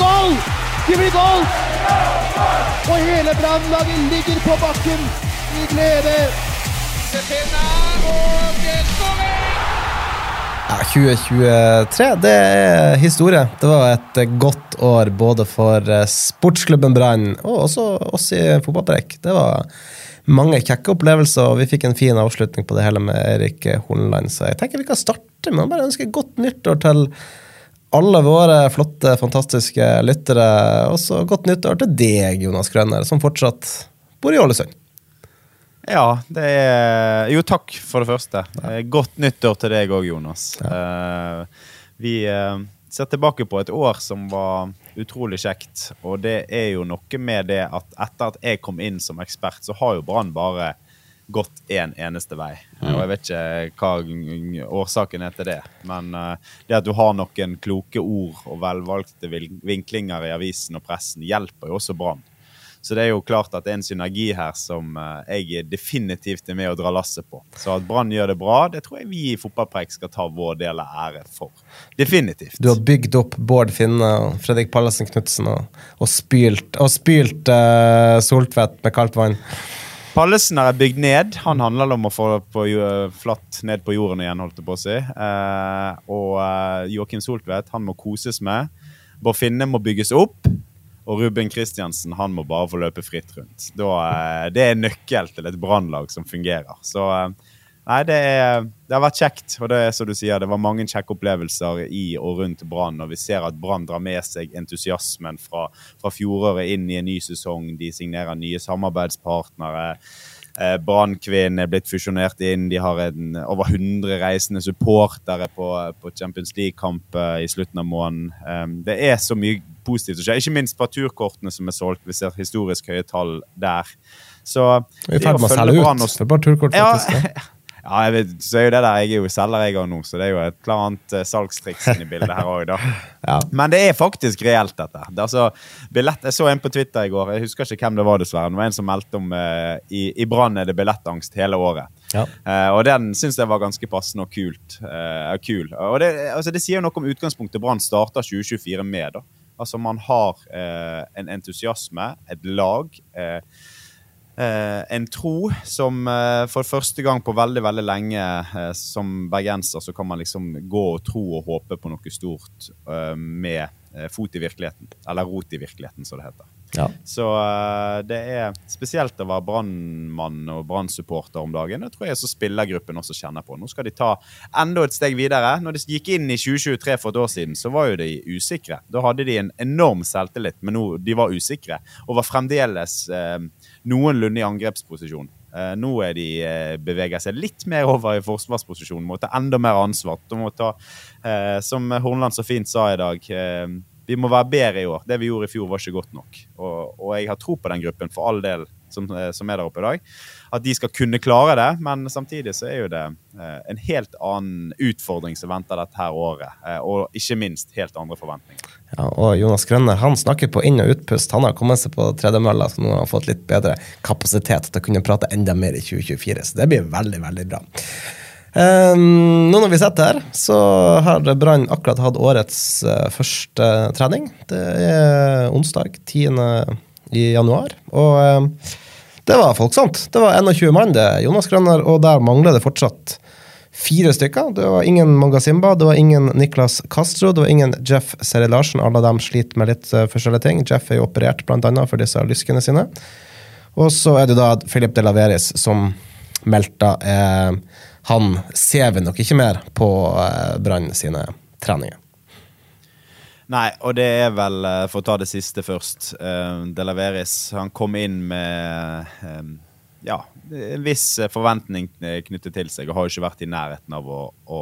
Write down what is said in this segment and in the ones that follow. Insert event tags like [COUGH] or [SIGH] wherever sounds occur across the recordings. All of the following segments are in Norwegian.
Blir goal! Det blir goal! Og hele brannlaget ligger på bakken i glede. Ja, 2023, det er historie. Det var et godt år både for eh, sportsklubben Brann og også oss i fotballpreik. Det var mange kjekke opplevelser, og vi fikk en fin avslutning på det hele med Erik Hornland. Så jeg tenker vi kan starte med å bare ønske godt nyttår til alle våre flotte, fantastiske lyttere. Og så godt nyttår til deg, Jonas Grønner, som fortsatt bor i Ålesund. Ja, det er Jo, takk for det første. Ja. Godt nyttår til deg òg, Jonas. Eh, vi uh, ser tilbake på et år som var utrolig kjekt. Og det er jo noe med det at etter at jeg kom inn som ekspert, så har jo Brann bare gått én eneste vei. Og jeg vet ikke hva årsaken er til det. Men eh, det at du har noen kloke ord og velvalgte vinklinger i avisen og pressen, hjelper jo også Brann. Så det er jo klart at det er en synergi her som eh, jeg definitivt er med å dra lasset på. Så at Brann gjør det bra, det tror jeg vi i Fotballpreik skal ta vår del av ære for. Definitivt. Du har bygd opp Bård Finne og Fredrik Pallesen Knutsen og, og spylt, og spylt uh, Soltvedt med kaldt vann. Pallesen er bygd ned. Han handler om å få på, flatt ned på jorden igjen, holdt jeg på å si. Eh, og eh, Joakim Soltvedt, han må koses med. Bård Finne må bygges opp. Og Ruben Kristiansen han må bare få løpe fritt rundt. Da, eh, det er nøkkel til et brannlag som fungerer. Så eh, nei, det, er, det har vært kjekt. Og det er som du sier, det var mange kjekke opplevelser i og rundt Brann. Og vi ser at Brann drar med seg entusiasmen fra, fra fjoråret inn i en ny sesong. De signerer nye samarbeidspartnere. Eh, Brannkvinnen er blitt fusjonert inn. De har en, over 100 reisende supportere på, på Champions League-kamp eh, i slutten av måneden. Um, det er så mye positivt som skjer. Ikke minst på turkortene som er solgt. Vi ser historisk høye tall der. Så Vi er i ferd med å selge Brann ut. og- Det er bare turkort, faktisk. ja. [LAUGHS] ja, jeg vet, så er jo det der, jeg er jo selger jeg òg nå, så det er jo et eller annet eh, salgstriks inni bildet her òg. [LAUGHS] Ja. Men det er faktisk reelt, dette. Det altså, billett, jeg så en på Twitter i går, jeg husker ikke hvem det var, dessverre. Det var en som meldte om uh, i, i Brann er det billettangst hele året. Ja. Uh, og den syns jeg var ganske passende og kult. kul. Og det, altså, det sier jo noe om utgangspunktet Brann starter 2024 med. da. Altså Man har en entusiasme, et lag. Eh, en tro som eh, for første gang på veldig veldig lenge eh, som bergenser så kan man liksom gå og tro og håpe på noe stort eh, med eh, fot i virkeligheten. Eller rot i virkeligheten, som det heter. Ja. Så eh, det er spesielt å være brannmann og brannsupporter om dagen. Det tror jeg så spillergruppen også kjenner på. Nå skal de ta enda et steg videre. Når de gikk inn i 2023 for et år siden, så var jo de usikre. Da hadde de en enorm selvtillit, men nå de var usikre. Og var fremdeles eh, noenlunde i angrepsposisjon. Eh, nå er de eh, beveger seg litt mer over i forsvarsposisjon, må ta enda mer ansvar. Må ta, eh, som Hornland så fint sa i dag, eh, vi må være bedre i år. Det vi gjorde i fjor, var ikke godt nok. Og, og jeg har tro på den gruppen, for all del, som, eh, som er der oppe i dag. At de skal kunne klare det, men samtidig så er jo det eh, en helt annen utfordring som venter dette her året. Eh, og ikke minst helt andre forventninger. Ja, og Jonas Grønner han snakker på inn- og utpust. Han har kommet seg på tredemølla, så nå har han fått litt bedre kapasitet til å kunne prate enda mer i 2024. Så det blir veldig, veldig bra. Um, nå når vi sitter her, så har Brann akkurat hatt årets eh, første trening. Det er onsdag 10. i januar. Og eh, det var folksomt. Det var 21 mann, det, Jonas Grønner, og der mangler det fortsatt fire stykker. Det var ingen Mangasimba, det var ingen Niklas Castro, det var ingen Jeff Seri Larsen. Alle dem sliter med litt eh, forskjellige ting. Jeff er jo operert annet for disse lyskene sine. Og så er det da Philip de Laveris som melter... eh, Han ser vi nok ikke mer på eh, Brann sine treninger. Nei, og det er vel, eh, for å ta det siste først eh, De Laveris han kom inn med ja, en viss forventning knyttet til seg, og har jo ikke vært i nærheten av å, å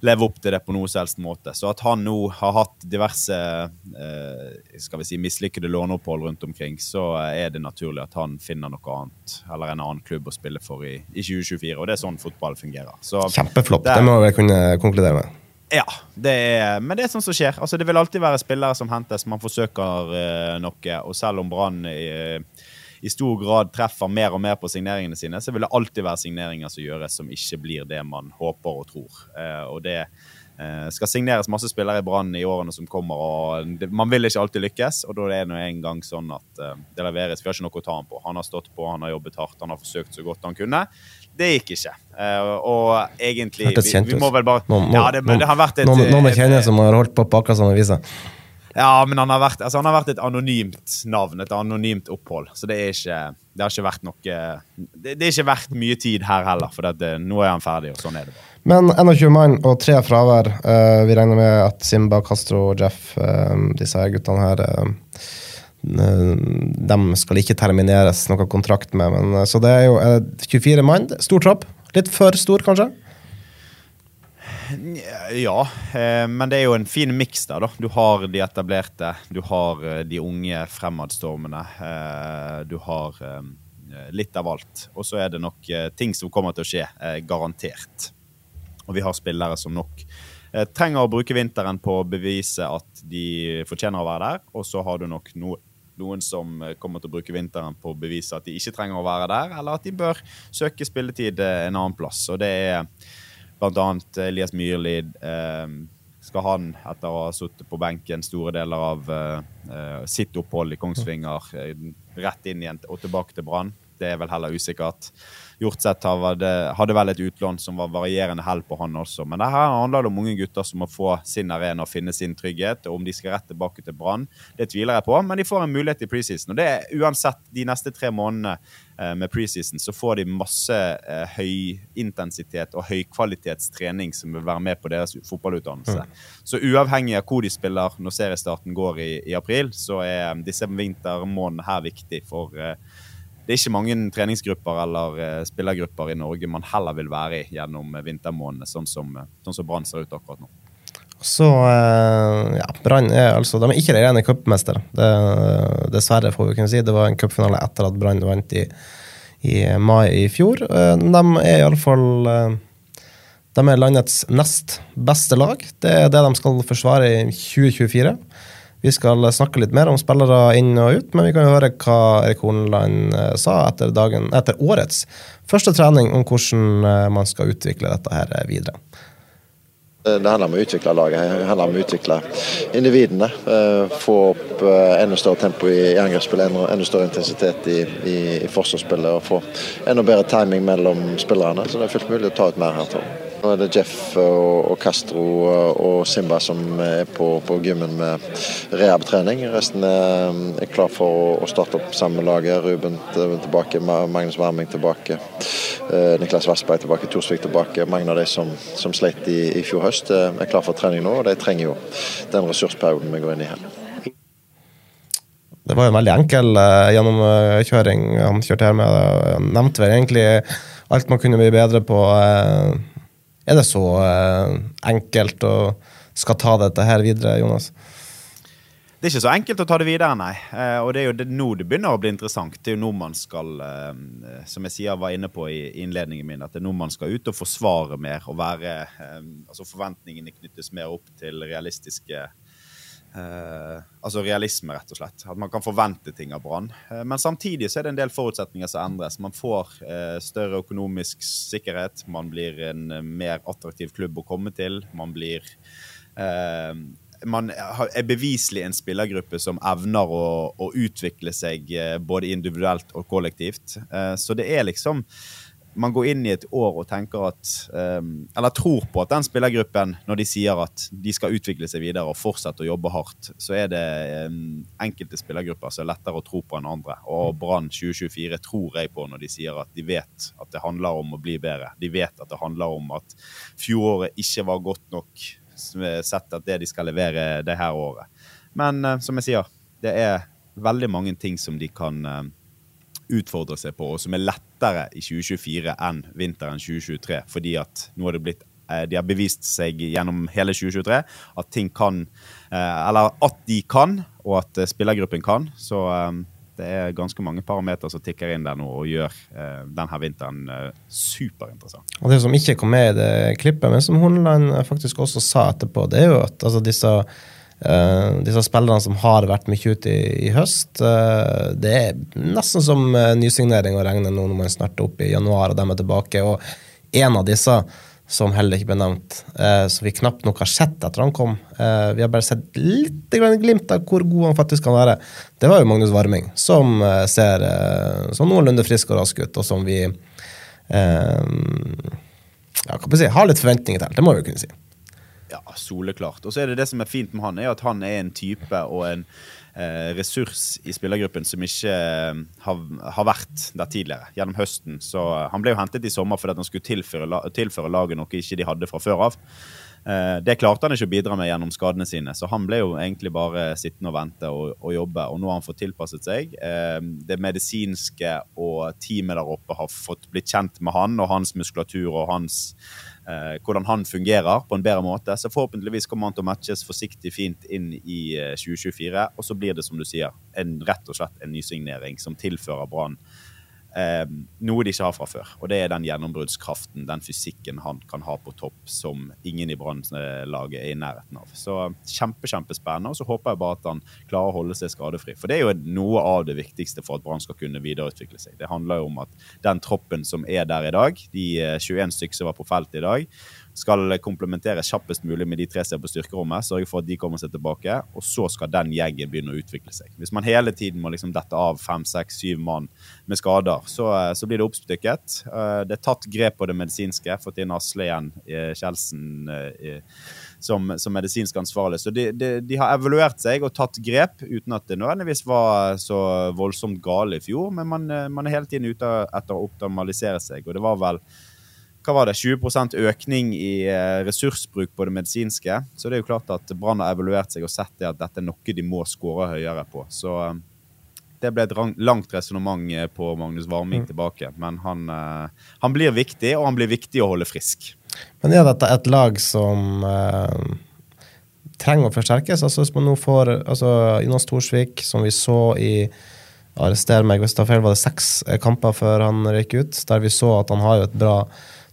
leve opp til det på noe som helst måte. Så at han nå har hatt diverse eh, skal vi si, mislykkede låneopphold rundt omkring, så er det naturlig at han finner noe annet eller en annen klubb å spille for i, i 2024. Og det er sånn fotball fungerer. Så Kjempeflopp, det det må vi kunne konkludere med. ja, det er, men det er sånn som skjer. Altså, det vil alltid være spillere som hentes. Man forsøker eh, noe. Og selv om Brann i, i stor grad treffer mer og mer på signeringene sine, så vil det alltid være signeringer som gjøres som ikke blir det man håper og tror. Eh, og det eh, skal signeres masse spillere i Brann i årene som kommer, og man vil ikke alltid lykkes. Og da er det nå en gang sånn at eh, det leveres. Vi har ikke noe å ta ham på. Han har stått på, han har jobbet hardt, han har forsøkt så godt han kunne. Det gikk ikke. Og egentlig vi, vi må vel bare Ja, det, det har vært et noen, jeg kjenner som har holdt på å pakke samme viset. Ja, men han har, vært, altså han har vært et anonymt navn, et anonymt opphold. Så det, ikke, det har ikke vært noe Det, det er ikke vært mye tid her heller, for det, nå er han ferdig, og sånn er det. Men 21 mann og tre fravær. Uh, vi regner med at Simba, Castro og Jeff, uh, disse her guttene her eh, eh, De skal ikke termineres noe kontrakt med. Men, eh, så det er jo eh, 24 mann. Stor tropp. Litt for stor, kanskje? Ja, eh, men det er jo en fin miks der, da. Du har de etablerte, du har eh, de unge fremadstormende. Eh, du har litt av alt. Og så er det nok ting som kommer til å skje, garantert. Og vi har spillere som nok trenger å bruke vinteren på å bevise at de fortjener å være der. Og så har du nok no noen som kommer til å bruke vinteren på å bevise at de ikke trenger å være der, eller at de bør søke spilletid en annen plass. Og det er blant annet Elias Myrlid. Eh, skal han, etter å ha sittet på benken store deler av eh, eh, sitt opphold i Kongsvinger, eh, rett inn igjen og tilbake til Brann? Det er vel heller usikkert. Hjortseth hadde, vel et utlån som var varierende hell på han også. Men det her handler det om unge gutter som må få sin arena og finne sin trygghet. og Om de skal rett tilbake til Brann, det tviler jeg på, men de får en mulighet i preseason. Og det er uansett de neste tre månedene eh, med preseason, så får de masse eh, høyintensitet og høykvalitetstrening som vil være med på deres fotballutdannelse. Så uavhengig av hvor de spiller når seriestarten går i, i april, så er disse vintermånedene her viktig for eh, det er ikke mange treningsgrupper eller uh, spillergrupper i Norge man heller vil være i gjennom uh, vintermånedene, sånn som, uh, sånn som Brann ser ut akkurat nå. Så eh, ja, Brann er altså De er ikke rene cupmestere. Dessverre, får vi kunne si. Det var en cupfinale etter at Brann vant i, i mai i fjor. Eh, de er iallfall eh, De er landets nest beste lag. Det er det de skal forsvare i 2024. Vi skal snakke litt mer om spillere inn og ut, men vi kan høre hva Erik Horneland eh, sa etter, dagen, etter årets første trening om hvordan eh, man skal utvikle dette her eh, videre. Det handler om å utvikle laget, det handler om å utvikle individene. Få opp enda større tempo i angrepsspillet, enda større intensitet i, i, i forsvarsspillet. Og få enda bedre timing mellom spillerne. Så det er fullt mulig å ta ut mer her. tror jeg. Nå er det Jeff og, Castro og Simba som er på, på gymmen med rehab-trening. Resten er, er klar for å, starte opp sammen med laget. Ruben tilbake, Magnus Werming tilbake. eh, Niklas Vassberg tilbake, Torsvik tilbake. Mange av de som, som sleit i, i fjor høst, eh, er klar for trening nå. Og de trenger jo den ressursperioden vi går inn i her. Det var en veldig enkel uh, gjennomkjøring han kjørte her med. Han nevnte vel egentlig alt man kunne bli bedre på. eh, er det så eh, enkelt å skal ta dette her videre, Jonas? Det er ikke så enkelt å ta det videre, nei. Eh, og det er jo nå det begynner å bli interessant. Det er jo nå man skal, eh, som jeg sier, var inne på i innledningen min, at det er nå man skal ut og forsvare mer og være Altså forventningene knyttes mer opp til realistiske eh, altså realisme, rett og slett. At man kan forvente ting av Brann. Eh, men samtidig så er det en del forutsetninger som endres. Man får eh, større økonomisk sikkerhet. Man blir en eh, mer attraktiv klubb å komme til. Man blir eh, man er beviselig en spillergruppe som evner å, å utvikle seg eh, både individuelt og kollektivt. Så det er liksom Man går inn i et år og tenker at eh, Eller tror på at den spillergruppen, når de sier at de skal utvikle seg videre og fortsette å jobbe hardt, så er det eh, enkelte spillergrupper som er lettere å tro på enn andre. Og Brann 2024 tror jeg på når de sier at de vet at det handler om å bli bedre. De vet at det handler om at fjoråret ikke var godt nok sett at det de skal levere det her året. Men eh, som jeg sier, det er veldig mange ting som de kan eh, utfordre seg på, og som er lettere i 2024 enn vinteren 2023. Fordi at nå har det blitt eh, de har bevist seg gjennom hele 2023 at ting kan eh, Eller at de kan, og at eh, spillergruppen kan. Så det er ganske mange parametere som tikker inn der nå og gjør denne vinteren superinteressant. Og Det som ikke kom med i det klippet, men som Horneland faktisk også sa etterpå, det er jo at altså, disse, eh, disse spillerne som har vært mye ute i, i høst, uh, det er nesten som uh, nysignering å regne nå når man snart er opp i januar og de er tilbake. Og en av disse som heller ikke ble nevnt, uh, som vi knapt nok har sett etter han kom. Vi har bare sett litt glimt av hvor god han faktisk kan være. Det var jo Magnus Varming, som ser sånn noenlunde frisk og rask ut, og som vi ja, kan si, har litt forventninger til. Det må vi kunne si. Ja, soleklart. Og så er det det som er fint med han, er at han er en type og en eh, ressurs i spillergruppen som ikke eh, har, har, vært der tidligere, gjennom høsten. Så eh, Han ble jo hentet i sommer fordi han skulle tilføre, tilføre laget noe ikke de hadde fra før av. Eh, det klarte han ikke å bidra med gjennom skadene sine, så han ble jo egentlig bare sittende og vente og, og jobbe. Og nå har han fått tilpasset seg. Eh, det medisinske og teamet der oppe har fått blitt kjent med han og hans muskulatur og hans hvordan han fungerer på en bedre måte. Så forhåpentligvis kommer han til å matches forsiktig fint inn i eh, 2024. Og så blir det, som du sier, en, rett og slett en nysignering som tilfører Brann eh, noe de ikke har fra før. Og det er den gjennombruddskraften, den fysikken han kan ha på topp, som ingen i Brann-laget er i nærheten av. Så kjempe, kjempespennende. Og så håper jeg bare at han klarer å holde seg skadefri. For det er jo noe av det viktigste for at Brann skal kunne videreutvikle seg. Det handler jo om at den troppen som er der i dag, de 21 eh, stykker som var på feltet i dag, skal komplementere kjappest mulig med de tre som er på styrkerommet. Sørge for at de kommer seg tilbake. Og så skal den gjengen begynne å utvikle seg. Hvis man hele tiden må liksom dette av fem, seks, syv mann med skader, så, eh, så, blir det oppstykket. Eh, det er tatt grep på det medisinske. Fått inn Asle igjen, Kjeldsen som, som, medisinsk ansvarlig. Så de, de, de, har evaluert seg og tatt grep, uten at det nødvendigvis var så voldsomt gale i fjor. Men man, eh, man er hele tiden ute etter å optimalisere seg. Og det var vel hva var det, 20% økning i eh, ressursbruk på det medisinske. Så det er jo klart at Brann har evaluert seg og sett det at dette er noe de må skåre høyere på. Så eh, det ble et langt resonnement eh, på Magnus Varming mm. tilbake. Men han, han, blir viktig, og han blir viktig å holde frisk. Men er dette et lag som eh, trenger å forsterkes? Altså Hvis man nå får altså, Jonas Thorsvik, som vi så i Arrester meg hvis det var feil, var det seks kamper før han røyk ut. Der vi så at han har jo et bra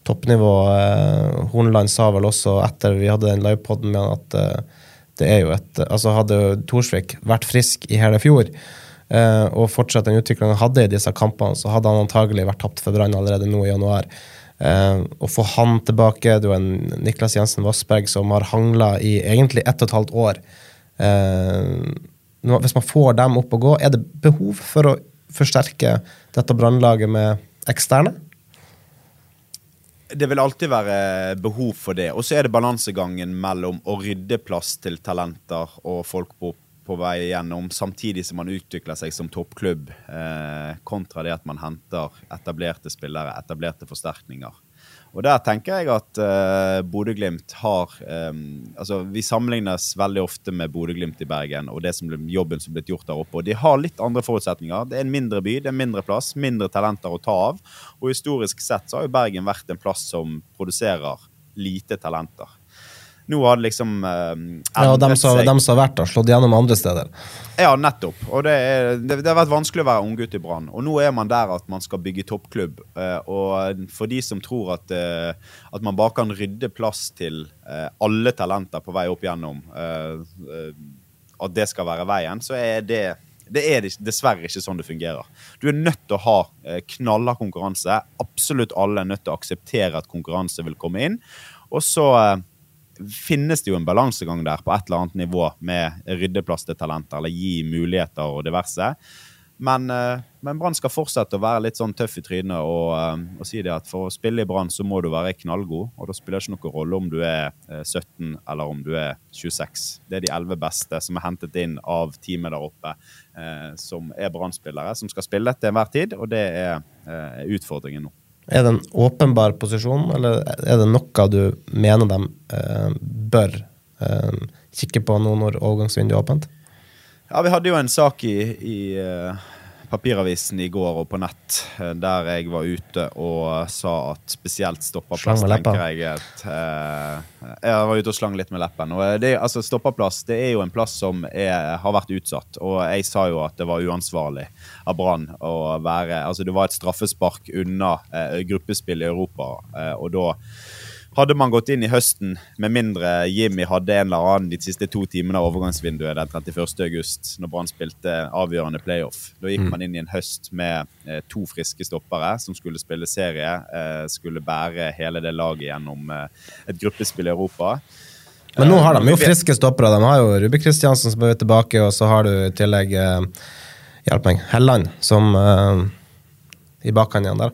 toppnivå. Eh, Horneland sa vel også etter vi hadde den livepoden med han at eh, det er jo et Altså hadde Thorsvik vært frisk i hele fjor eh, og fortsatt den utviklingen han hadde i disse kampene, så hadde han antagelig vært tapt for Brann allerede nå i januar. Å få han tilbake Du er en Niklas Jensen Vassberg som har hangla i egentlig ett og et halvt år. Hvis man får dem opp og gå, er det behov for å forsterke dette brannlaget med eksterne? Det vil alltid være behov for det. Og så er det balansegangen mellom å rydde plass til talenter og folk på, på vei igjennom, samtidig som man utvikler seg som toppklubb, eh, kontra det at man henter etablerte spillere, etablerte forsterkninger. Og der tenker jeg at uh, Bodø-Glimt har um, altså Vi sammenlignes veldig ofte med Bodø-Glimt i Bergen og det som ble, jobben som ble gjort der oppe. og De har litt andre forutsetninger. Det er en mindre by, det er mindre plass, mindre talenter å ta av. Og historisk sett så har jo Bergen vært en plass som produserer lite talenter. Nå har liksom uh, Ja, og dem som, dem som har vært der, slått gjennom andre steder. Ja, nettopp. Og det, er, det, det har vært vanskelig å være unggutt i Brann. Og nå er man der at man skal bygge toppklubb. Uh, og for de som tror at, uh, at man bare kan rydde plass til uh, alle talenter på vei opp gjennom, at det skal være veien, så er det det er dessverre ikke sånn det fungerer. Du er nødt til å ha knallhard konkurranse. Absolutt alle er nødt til å akseptere at konkurranse vil komme inn. Og så finnes det jo en balansegang der på et eller annet nivå med ryddeplass til talenter, eller gi muligheter og diverse. Men, eh, men Brann skal fortsette å være litt sånn tøff i trynet og, eh, og, si det at for å spille i Brann så må du være knallgod. Og da spiller det ikke noen rolle om du er 17 eh, eller om du er 26. Det er de elleve beste som er hentet inn av teamet der oppe, som er Brann-spillere, som skal spille til enhver tid. Og det er utfordringen nå. Er det en åpenbar posisjon, eller er det noe du mener de eh, bør eh, kikke på nå når overgangsvinduet er åpent? Ja, Vi hadde jo en sak i, i uh, papiravisen i går og på nett, eh, der jeg var ute og sa at spesielt leppa. tenker jeg at eh, Jeg var ute og slang litt med leppen. Og det, altså, stopperplass det er jo en plass som er, har vært utsatt. Og jeg sa jo at det var uansvarlig av Brann å være Altså, det var et straffespark unna eh, gruppespill i Europa, eh, og da hadde man gått inn i høsten med mindre Jimmy hadde en eller annen de siste to timene av overgangsvinduet den 31. august, når Brann spilte avgjørende playoff. Da gikk man inn i en høst med eh, to friske stoppere som skulle spille serie. Eh, skulle bære hele det laget gjennom eh, et gruppespill i Europa. Men nå har de jo Eh, friske stoppere. De har jo Rubi Kristiansen som er tilbake, og så har du i tillegg eh, Hjelp meg. Helland som eh, i bakhånd igjen der.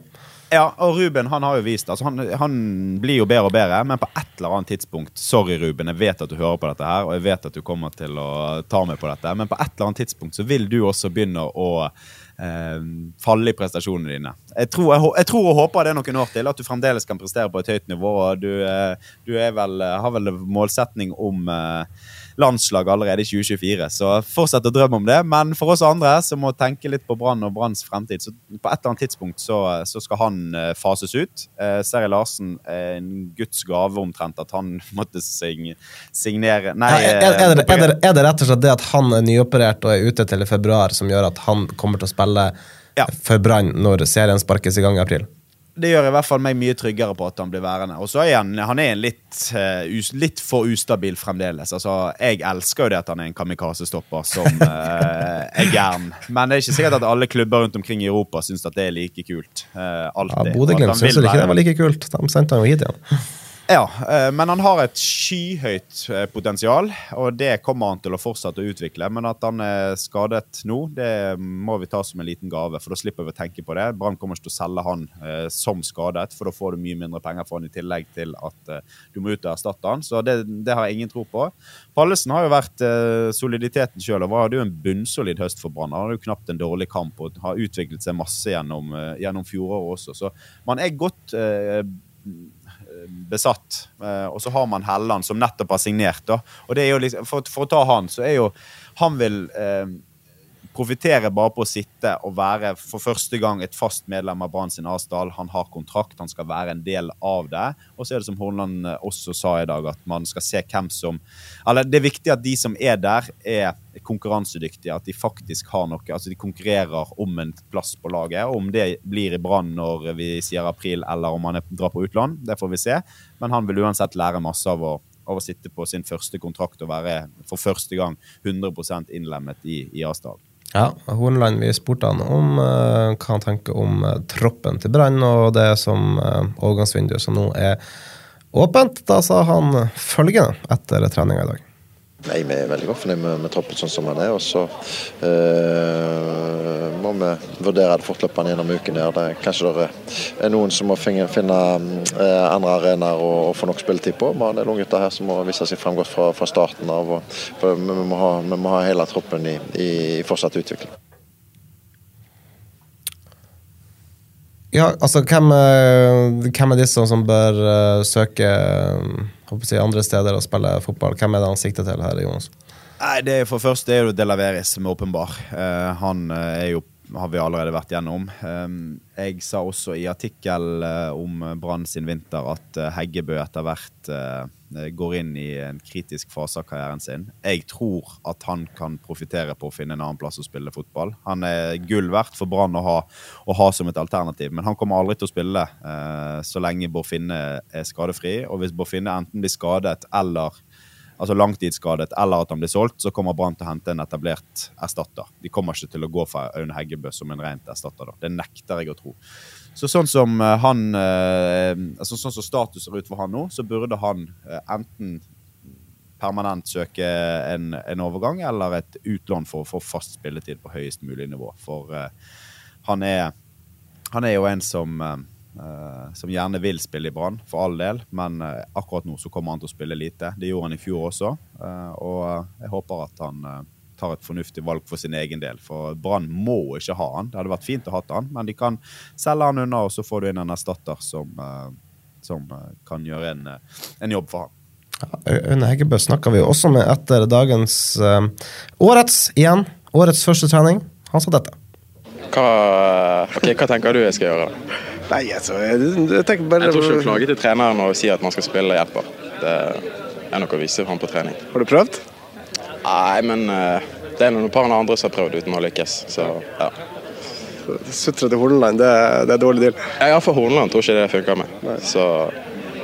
Ja, og Ruben han har jo vist altså han, han blir jo bedre og bedre, men på et eller annet tidspunkt Sorry, Ruben, jeg vet at du hører på dette her, og jeg vet at du kommer til å ta meg på dette, men på et eller annet tidspunkt så vil du også begynne å eh, falle i prestasjonene dine. Jeg tror, jeg, jeg tror og håper det er noen år til, at du fremdeles kan prestere på et høyt nivå. og Du, eh, du vel, har vel målsetning om eh, landslag allerede i 2024, så fortsett å drømme om det. Men for oss andre som må tenke litt på Brann og Branns fremtid, så på et eller annet tidspunkt så, så skal han eh, fases ut. Eh, Seri Larsen er en guds gave omtrent at han [LAUGHS] måtte sing, signere Nei, er, er, er, det, eh, er, det, er det rett og slett det at han er nyoperert og er ute til i februar, som gjør at han kommer til å spille Ja. for Brann når serien sparkes i gang i april? Det gjør i hvert fall meg mye tryggere på at han blir værende. Og så er han, han er litt, uh, us, litt for ustabil fremdeles. Altså, jeg elsker jo det at han er en kamikaze-stopper som uh, [LAUGHS] er gæren. Men det er ikke sikkert at alle klubber rundt omkring i Europa syns det er like kult. Uh, Ja, alltid. Bodø-Glimt syns ikke det var like kult. De sendte han jo hit igjen. Ja, eh, men han har et skyhøyt eh, potensial, og det kommer han til å fortsette å utvikle. Men at han er skadet nå, det må vi ta som en liten gave, for da slipper vi å tenke på det. Brann kommer ikke til å selge han eh, som skadet, for da får du mye mindre penger for han i tillegg til at du må ut og erstatte han. Så det, det har jeg ingen tro på. Pallesen har jo vært soliditeten sjøl, og hadde jo en bunnsolid høst for Brann. Han hadde jo knapt en dårlig kamp og har utviklet seg masse gjennom, gjennom fjoråret også. Så man er godt besatt. Eh, og så har man Helland, som nettopp har signert. Da. Og det er jo liksom, for, for å ta han, så er jo Han vil profitere bare på å sitte og være for første gang et fast medlem av Brann sin Asdal. Han har kontrakt, han skal være en del av det. Og så er det som Horneland eh, også sa i dag, at man skal se hvem som Eller det er viktig at de som er der, er konkurransedyktige. At de faktisk har noe Altså de konkurrerer om en plass på laget. Om det blir i Brann når vi sier april, eller om han drar på utland, det får vi se. Men han vil uansett lære masse av å av å sitte på sin første kontrakt og være for første gang 100 innlemmet i, i Asdal. Ja, Hornland, vi spurte han om uh, hva han tenker om eh, troppen til Brann og det som uh, overgangsvinduet som nå er åpent. Da sa han følgende etter treninga i dag. Nei, Vi er veldig godt fornøyd med, med troppen sånn som den er. Og så øh, må vi vurdere det fortløpende gjennom uken. her. Det kanskje det er noen som må finne, finne eh, andre arenaer å få nok spilletid på. Men det er noen gutter her som må vise seg fram godt fra, fra starten av. Og, vi, vi, må ha, vi må ha hele troppen i, i, fortsatt utvikling. Ja, altså hvem, eh, hvem er disse som bør søke eh, si, andre steder og spille fotball? Hvem er det han sikter til her, Jonas? Nei, det er For det er det Delaveris som er åpenbar. Uh, han eh, er jo har vi allerede vært gjennom. Um, jeg sa også i artikkel eh, om Brann sin vinter at eh, Heggebø etter hvert eh, går inn i en kritisk fase av karrieren sin. Jeg tror at han kan profitere på å finne en annen plass å spille fotball. Han er gull verdt for Brann å å ha som et alternativ, men han kommer aldri til å spille eh, så lenge Borfinne er skadefri. Og hvis Borfinne enten blir skadet eller altså langtidsskadet, eller at han blir solgt, så kommer Brann til å hente en etablert erstatter. De kommer ikke til å gå for Aune Heggebø som en rent erstatter. Da. Det nekter jeg å tro. Så sånn som eh, han eh, altså sånn som status ser ut for han nå, så burde han eh, enten permanent søke en, en overgang eller et utlån for å få fast spilletid på høyest mulig nivå. For uh, han, er, han er jo en som eh, som gjerne vil spille i Brann, for all del. Men eh, akkurat nå så kommer han til å spille lite. Det gjorde han i fjor også. eh, og jeg håper at han eh, tar et fornuftig valg for sin egen del. For Brann må ikke ha han. Det hadde vært fint å ha han, men de kan selge han unna, og så får du inn en erstatter som, eh, som eh, kan gjøre en, eh, en jobb for han. Aune Heggebø snakka vi også med etter dagens eh, Årets igjen. Årets første trening. Han sa dette. Hva, okay, hva tenker du jeg skal gjøre? Nei, altså, jeg, jeg tenker bare Jeg tror ikke du klager til treneren og sier at man skal spille hjelper. Det er noe å vise fram på trening. Har du prøvd? Nei, men eh, det er noen par andre som har prøvd uten å lykkes. Så ja. Sutre til Horneland, det, det er dårlig deal. Ja, for Horneland tror ikke det funker med. Så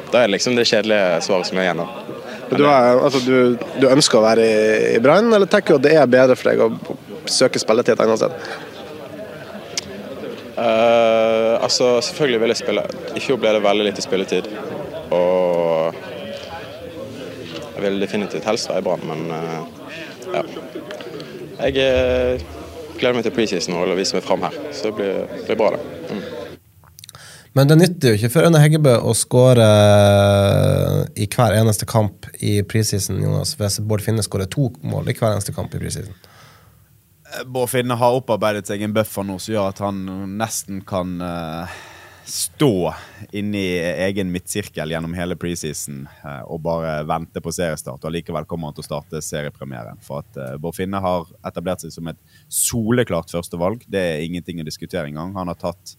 da er det liksom det kjedelige svaret som er igjen. da. Du, er, altså, du, du, ønsker å være i, i Brann, eller tenker du at det er bedre for deg å søke spilletid et annet sted? Uh, altså, selvfølgelig vil jeg spille. I fjor ble det veldig lite spilletid. Og jeg vil definitivt helst være i Brann, men uh, ja. Jeg uh, gleder meg til preseason og vise meg fram her. Så det blir, blir bra, det. Mm. Men det nytter jo ikke for Øyne Heggebø å skåre eh, i hver eneste kamp i preseason, Jonas, hvis Bård Finne skårer to mål i hver eneste kamp i preseason. Eh, Bård Finne har opparbeidet seg en buffer nå som gjør at han nesten kan uh, stå inni egen midtsirkel gjennom hele preseason uh, og bare vente på seriestart. Og likevel kommer han til å starte seriepremieren. For at uh, Bård Finne har etablert seg som et soleklart førstevalg. Det er ingenting å diskutere engang. Han har tatt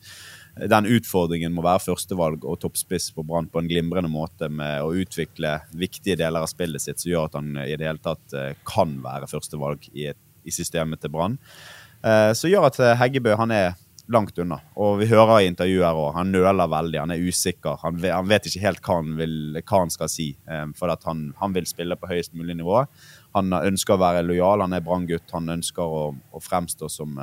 den utfordringen må være førstevalg og toppspiss på Brann på en glimrende måte med å utvikle viktige deler av spillet sitt som gjør at han i det hele tatt eh, kan være førstevalg i, i systemet til Brann. Eh, som gjør at eh, Heggebø han er langt unna. Og vi hører i intervjuer òg, han nøler veldig, han er usikker. Han vet, han vet ikke helt hva han, vil, hva han skal si, for han, han, vil spille på høyest mulig nivå. Han ønsker å være lojal, han er Brann-gutt. Han ønsker å, å fremstå som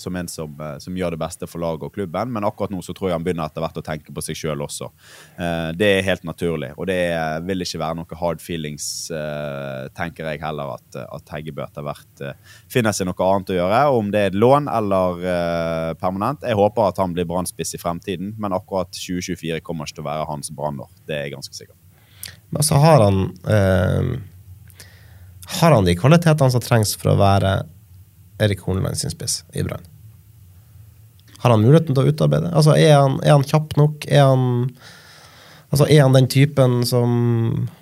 som en som, eh, som, gjør det beste for laget og klubben, men akkurat nå så tror jeg han begynner etter hvert å tenke på seg sjøl også. Eh, det er helt naturlig, og det vil ikke være noe hard feelings, eh, tenker jeg heller, at, at Heggebø etter hvert finner seg noe annet å gjøre. Om det er et lån eller permanent. Jeg håper at han blir brannspiss i fremtiden, men akkurat 2024 kommer ikke til å være hans brannår. Det er jeg ganske sikker Men så har han eh, Har han de kvalitetene som trengs for å være Erik Horneland sin spiss i Brann? Har han muligheten til å utarbeide? Altså, er han, er han kjapp nok? Er han, altså, er han den typen som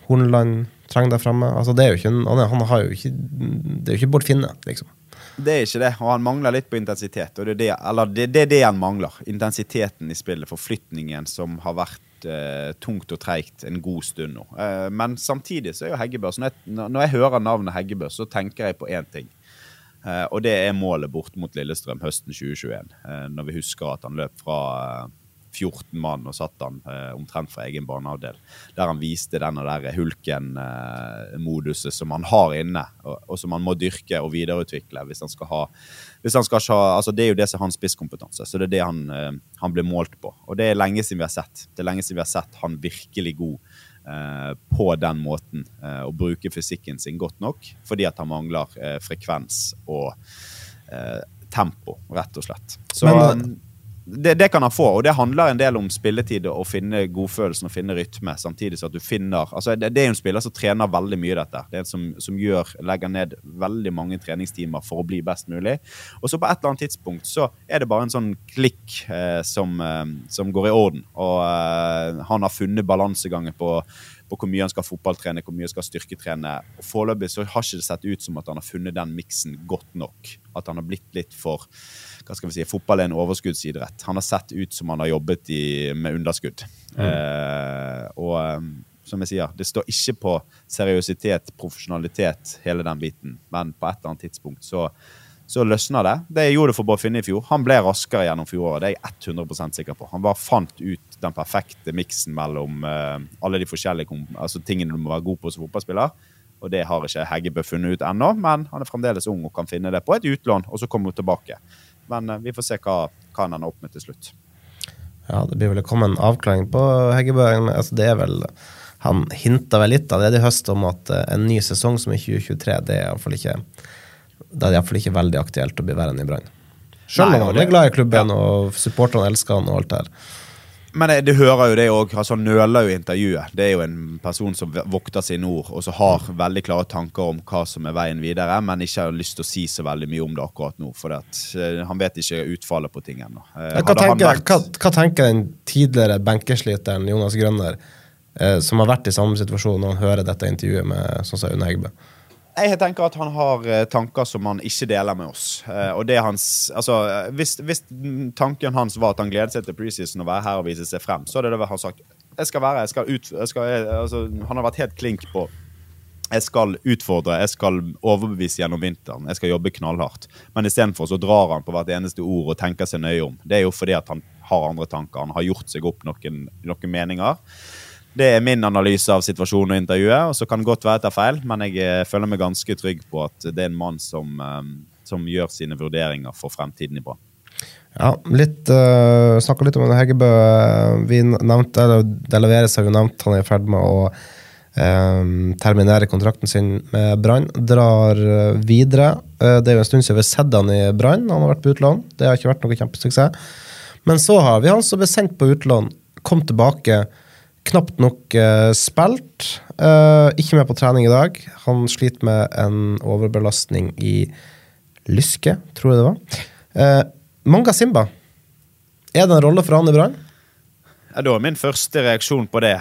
Horneland trenger der fremme? Altså, det er jo ikke, han, han har jo ikke, det er jo ikke Bård Finne, liksom. Det er ikke det, og han mangler litt på intensitet. og Det er det, eller det, det, er det han mangler. Intensiteten i spillet. Forflytningen som har vært eh, tungt og treigt en god stund nå. Eh, men samtidig så er jo Heggebø når jeg, når jeg hører navnet Heggebø, så tenker jeg på én ting. Uh, og det er målet bort mot Lillestrøm høsten 2021. Uh, eh, når vi husker at han løp fra uh, eh, 14 mann og satt han omtrent fra egen barneavdel. Der han viste denne der hulken-moduset som han har inne, og, som han må dyrke og videreutvikle hvis han skal ha han skal ha, altså Det er jo det som er hans spisskompetanse, så det er det han, han blir målt på. Og det er lenge siden vi har sett. Det er lenge siden vi har sett han virkelig god Eh, på den måten å og bruke fysikken sin godt nok, fordi at han mangler eh, frekvens og tempo, rett og slett. Så Men, det, det, kan han få, og det handler en del om spilletid og finne godfølelsen og finne rytme. Samtidig så at du finner altså det, det er en spiller som trener veldig mye dette. Det er en som, som gjør, legger ned veldig mange treningstimer for å bli best mulig. Og så på et eller annet tidspunkt så er det bare en sånn klikk eh, som, eh, som, går i orden. Og eh, han har funnet balansegangen på hvor mye han skal fotballtrene, hvor mye han skal styrketrene. Og Foreløpig så har ikke det sett ut som at han har funnet den miksen godt nok. At han har blitt litt for hva skal vi si, Fotball er en overskuddsidrett. Han har sett ut som han har jobbet i, med underskudd. Mm. Eh, og um, som jeg sier, det står ikke på seriøsitet, profesjonalitet, hele den biten. Men på et eller annet tidspunkt så så løsna det. Det gjorde det for Bård Finne i fjor. Han ble raskere gjennom fjoråret. Det er jeg 100% sikker på. Han bare fant ut den perfekte miksen mellom uh, alle de forskjellige altså, tingene du må være god på som fotballspiller. Og det har ikke Heggebø funnet ut ennå, men han er fremdeles ung og kan finne det på et utlån, og så kommer hun tilbake. Men uh, vi får se hva, hva han ender opp med til slutt. Ja, det blir vel kommet en avklaring på Heggebø. Altså, det er vel Han hinta vel litt allerede i høst om at uh, en ny sesong som er 2023, det er iallfall ikke det er iallfall ikke veldig aktuelt å bli værende i Brann. Selv om han er glad i klubben ja. og supporterne elsker han og alt det her. Men det, det hører jo det òg. Altså, han nøler jo intervjuet. Det er jo en person som vokter sine ord, og som har veldig klare tanker om hva som er veien videre, men ikke har lyst til å si så veldig mye om det akkurat nå. For at, uh, han vet ikke utfallet på ting ennå. Uh, hva, vært... hva, hva, tenker den tidligere benkesliteren Jonas Grønner, uh, som har vært i samme situasjon når han hører dette intervjuet med sånn som Une Heggebø? Jeg tenker at han har eh, tanker som han ikke deler med oss. Eh, og det hans, altså, eh, hvis, hvis tanken hans var at han gleder seg til preseason og være her og vise seg frem, så er det det han sagt. Jeg skal være, jeg skal ut, jeg skal, jeg, altså, Han har vært helt klink på jeg skal utfordre, jeg skal overbevise gjennom vinteren. Jeg skal jobbe knallhardt. Men istedenfor så drar han på hvert eneste ord og tenker seg nøye om. Det er jo fordi at han har andre tanker. Han har gjort seg opp noen, noen meninger. Det er min analyse av situasjonen og intervjuet, og så kan det godt være jeg tar feil, men jeg eh, føler meg ganske trygg på at det er en mann som, eh, som gjør sine vurderinger for fremtiden i Brann. Ja, litt uh, Snakka litt om Heggebø. Vi nevnte, eller Delaveres har jo nevnt han er i ferd med å um, terminere kontrakten sin med Brann. Drar videre. Uh, det er jo en stund siden vi har sett han i Brann. Han har vært på utlån. Det har ikke vært noe kjempesuksess. Men så har vi han som ble sendt på utlån, kom tilbake knapt nok uh, spilt. Uh, ikke med på trening i dag. Han sliter med en overbelastning i lyske, tror jeg det var. Uh, Manga Simba, er det en rolle for han i Brann? Ja, da er min første reaksjon på det.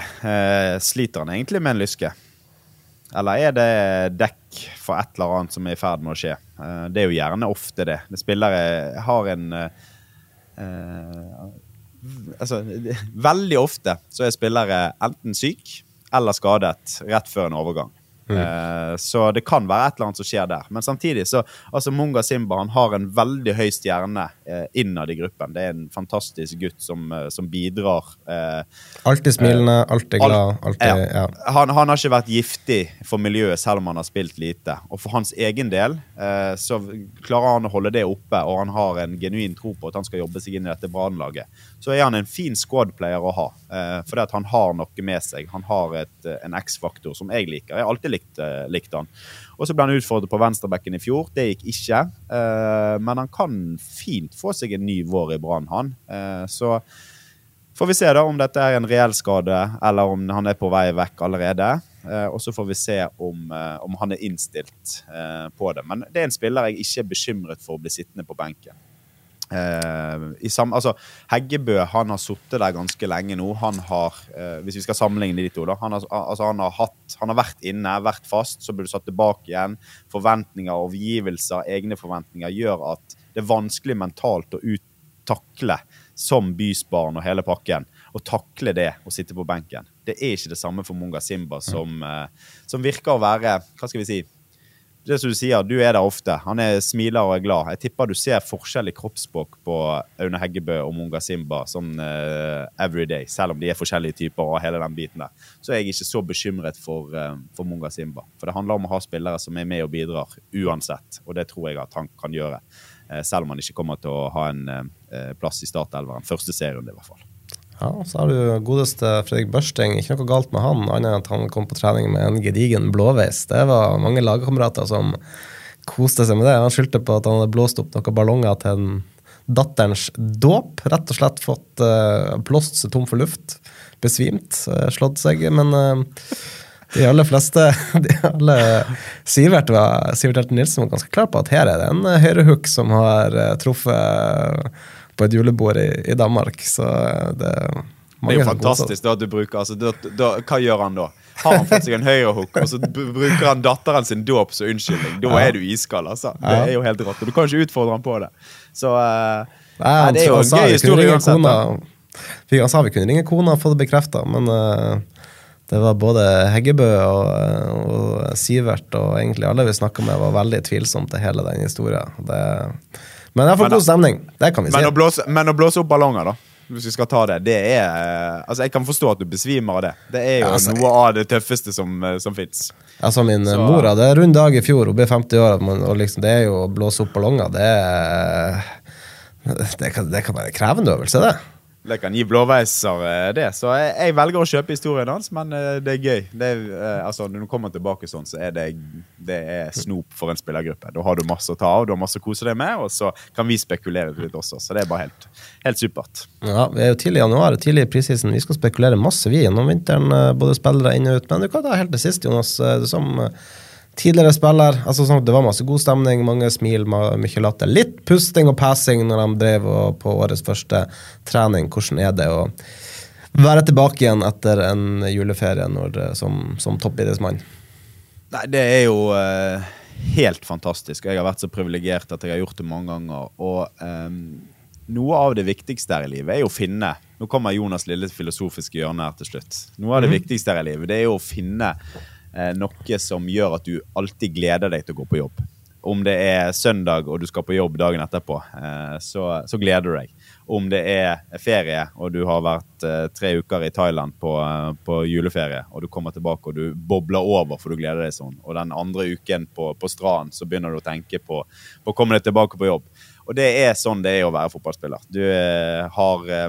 sliter han egentlig med en lyske? Eller er det dekk for et eller annet som er i ferd med å skje? det er jo gjerne ofte det. det spillere har en altså, veldig ofte så er spillere enten syk eller skadet rett før en overgang. Mm. Uh, så det kan være et eller annet som skjer der. Men samtidig så altså Munga Simba han har en veldig høy stjerne eh, innad i gruppen. Det er en fantastisk gutt som, uh, som bidrar. alltid smilende, alltid glad. Alltid, ja. han, han, har ikke vært giftig for miljøet selv om han har spilt lite. Og for hans egen del så klarer han å holde det oppe, og han har en genuin tro på at han skal jobbe seg inn i dette Brann-laget. Så er han en fin squad-player å ha, fordi at han har noe med seg. Han har et, en X-faktor som jeg liker. Jeg har alltid likt, likte han. Og så ble han utfordret på venstrebekken i fjor. Det gikk ikke. Uh, men han kan fint få seg en ny vår i Brann, han. Uh, så får vi se da om dette er en reell skade, eller om han er på vei vekk allerede. og så får vi se om, om han er innstilt på det. Men det er en spiller jeg ikke er bekymret for å bli sittende på benken. Uh, sam, altså, Heggebø han har sittet der ganske lenge nå. Han har, uh, hvis vi skal sammenligne de to, da, han, har, altså, han, har hatt, han har vært inne, vært fast, så blir du satt tilbake igjen. Forventninger, overgivelser, egne forventninger gjør at det er vanskelig mentalt å uttakle som bysbarn og hele pakken. Å takle det å sitte på benken. Det er ikke det samme for Munga Simba, som, uh, som virker å være Hva skal vi si? Det som du sier, du er der ofte. Han er smiler og er glad. Jeg tipper du ser forskjellig kroppsspråk på Aune Heggebø og Munga Simba sånn uh, every selv om de er forskjellige typer og hele den biten der. Så er jeg ikke så bekymret for, uh, for Munga Simba. For det handler om å ha spillere som er med og bidrar uansett, og det tror jeg at han kan gjøre. Uh, selv om han ikke kommer til å ha en plass i startelveren. Første serien, i hvert fall. Ja, Så har du godeste Fredrik Børsting. Ikke noe galt med han, annet enn at han kom på trening med en gedigen blåveis. Det var mange lagkamerater som koste seg med det. Han skyldte på at han hadde blåst opp noen ballonger til en datterens dåp. Rett og slett fått uh, blåst seg tom for luft. Besvimt. Uh, slått seg. Men uh, de aller fleste [LAUGHS] de alle, Sivert, var, Sivert Elten Nilsen var ganske klar på at her er det en høyrehook som har truffet på et julebord i, i Danmark. Så det det er jo fantastisk da, at du bruker altså, da, da, Hva gjør han da? Har han fått seg en høyrehook, og så bruker han datteren sin dåp som unnskyldning? Da er du iskald, altså. Det er jo helt rått. Og du kan ikke utfordre han på det. Så uh, Nei, han, det er jo en gøy historie uansett. Han sa vi kunne ringe kona og få det bekrefta, men uh, det var både Heggebø og, og, Sivert og egentlig alle vi snakka med, var veldig tvilsomme til hele den historien. Det men jeg får god stemning. Det kan vi men si. Å blåse, men å blåse opp ballonger, da? Hvis vi skal ta det. Det er Altså, jeg kan forstå at du besvimer av det. Det er jo altså, noe av det tøffeste som, eh, som fins. Altså, min Så, mor hadde rund dag i fjor, hun ble 50 år, og liksom, det er jo å blåse opp ballonger, det er det kan, det kan være krevende øvelse, det. Det kan gi blåveiser, eh, det. Så jeg, jeg, velger å kjøpe historien hans, men eh, det er gøy. Det er, eh, altså, når du kommer tilbake sånn, så er det, det er snop for en spillergruppe. Da har du masse å ta av, du har masse å kose deg med, og så kan vi spekulere litt også. Så det er bare helt, helt supert. Ja, Vi er jo tidlig i januar, tidlig i prisisen. Vi skal spekulere masse, vi, gjennom vinteren. Både spillere inn og ut. Men du kan ta helt til sist, Jonas. Som tidligere spiller. altså sånn, Det var masse god stemning, mange smil, mye latter. Litt pusting og passing når de drev på årets første trening. Hvordan er det å være tilbake igjen etter en juleferie når, som, som toppidrettsmann? Nei, det er jo eh, helt fantastisk. Jeg har vært så privilegert at jeg har gjort det mange ganger. Og ehm, noe av det viktigste her i livet er jo å finne Nå kommer Jonas lille filosofiske hjørne her til slutt. Noe av det mm. viktigste her i livet det er jo å finne eh, noe som gjør at du alltid gleder deg til å gå på jobb. Om det er søndag og du skal på jobb dagen etterpå, eh, så, så gleder du deg. Om det er ferie og du har vært eh, tre uker i Thailand på, eh, på juleferie, og du kommer tilbake og du bobler over for du gleder deg sånn, og den andre uken på, på stranden så begynner du å tenke på, på å komme deg tilbake på jobb. Og det er sånn det er å være fotballspiller. Du eh, har eh,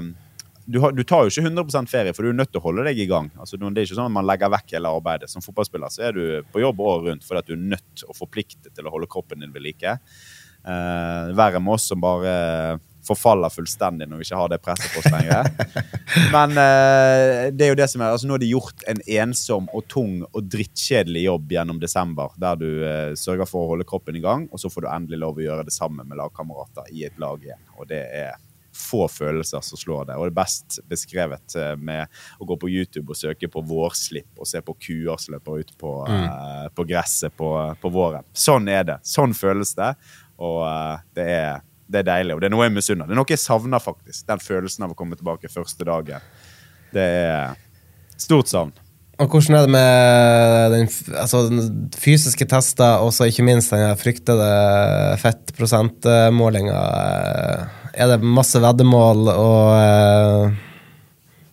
du, har, du tar jo ikke 100% ferie, for du er nødt til å holde deg i gang. Altså, det er ikke sånn at man legger vekk hele arbeidet. Som fotballspiller så er du på jobb året rundt fordi at du er nødt og forpliktet til å holde kroppen din ved like. Uh, verre med oss som bare forfaller fullstendig når vi ikke har det presset på oss lenger. [LAUGHS] Men uh, det er jo det som er, altså nå har de gjort en ensom og tung og drittkjedelig jobb gjennom desember, der du uh, sørger for å holde kroppen i gang, og så får du endelig lov å gjøre det sammen med lagkamerater i et lag igjen. Og det er få følelser som slår det. Og det er best beskrevet eh, med å gå på YouTube og søke på vårslipp og se på kuer som løper ut på, Mm. uh, på gresset på, på våren. Sånn er det. Sånn føles det. Og uh, det, er, det er deilig. Og det er noe jeg misunner. Det er noe jeg savner, faktisk. Den følelsen av å komme tilbake første dagen. Det er stort savn. Og hvordan er det med den altså, den fysiske tester, og ikke minst den fryktede fettprosentmålinga? Er det masse veddemål og uh,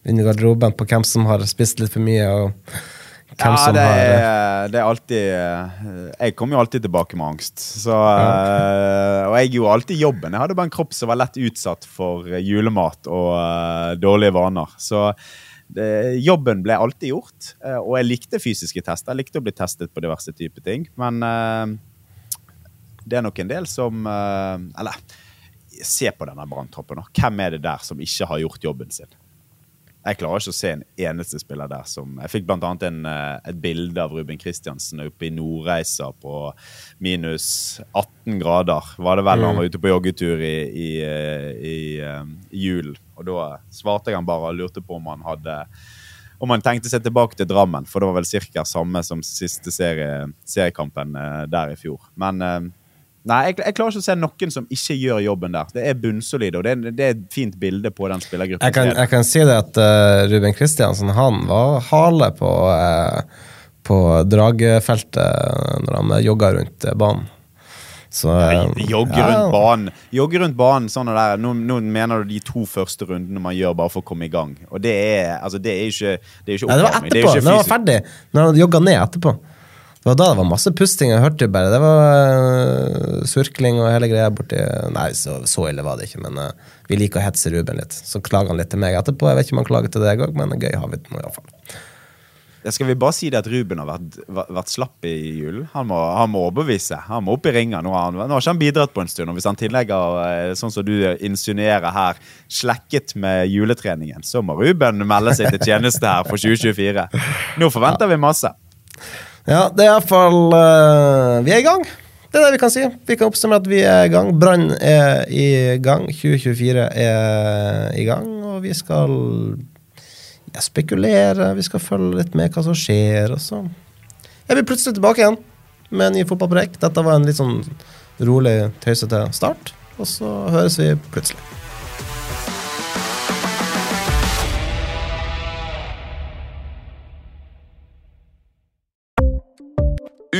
under garderoben på hvem som har spist litt for mye, og hvem ja, som det har er, det er alltid eh, Jeg kommer jo alltid tilbake med angst. Så, eh, og jeg gjorde alltid jobben. Jeg hadde bare en kropp som var lett utsatt for eh, julemat og eh, dårlige vaner. Så det, jobben ble alltid gjort. eh, og jeg likte fysiske tester. Jeg likte å bli testet på diverse typer ting. Men eh, det er nok en del som eh, Eller se på denne branntroppen. Hvem er det der som ikke har gjort jobben sin? Jeg klarer ikke å se en eneste spiller der som Jeg fikk annet eh, et bilde av Ruben Kristiansen oppe i Nordreisa på minus 18 grader. Var det vel Mm. han var ute på joggetur i, i, eh, i, eh, i julen. Og da svarte jeg han bare og lurte på om han hadde om han tenkte seg tilbake til Drammen, for det var vel ca. samme som siste serie, seriekampen eh, der i fjor. Men eh, Nei, jeg, jeg klarer ikke å se noen som ikke gjør jobben der. Det er bunnsolid, og det er, det er et fint bilde på den spillergruppen. Jeg kan, jeg kan si det at uh, Ruben Kristiansen han var hale på, uh, på dragfeltet når han jogga rundt eh, banen. Så Nei, Jogge ja, rundt banen. Jogge rundt banen sånn der, nå, nå mener du de to første rundene man gjør bare for å komme i gang. Og det er, altså, det er ikke, det er ikke Nei, det var etterpå. det når var ferdig. Når han jogga ned etterpå. Det var da det var masse pusting. Jeg hørte bare Det var uh, surkling og hele greia borti Nei, så, så ille var det ikke, men uh, vi liker å hetse Ruben litt. Så klager han litt til meg etterpå. Jeg vet ikke om han klager til deg òg, men gøy har vi det nå iallfall. Skal vi bare si det at Ruben har vært, vært, slapp i julen? Han må, han overbevise. Han må opp i ringa. Nå nå har ikke han bidratt på en stund. Og hvis han tillegger, eh, sånn som du insinuerer her, slekket med juletreningen, så må Ruben melde seg til tjeneste her for 2024. Nå forventer vi masse. Ja, det er iallfall uh, Vi er i gang. Det er det vi kan si. Vi kan oppsummere at vi er i gang. Brann er i gang. 2024 er i gang, og vi skal ja, spekulere. Vi skal følge litt med hva som skjer, og så er vi plutselig tilbake igjen med en ny fotballprojekt. Dette var en litt sånn rolig, tøysete start, og så høres vi plutselig.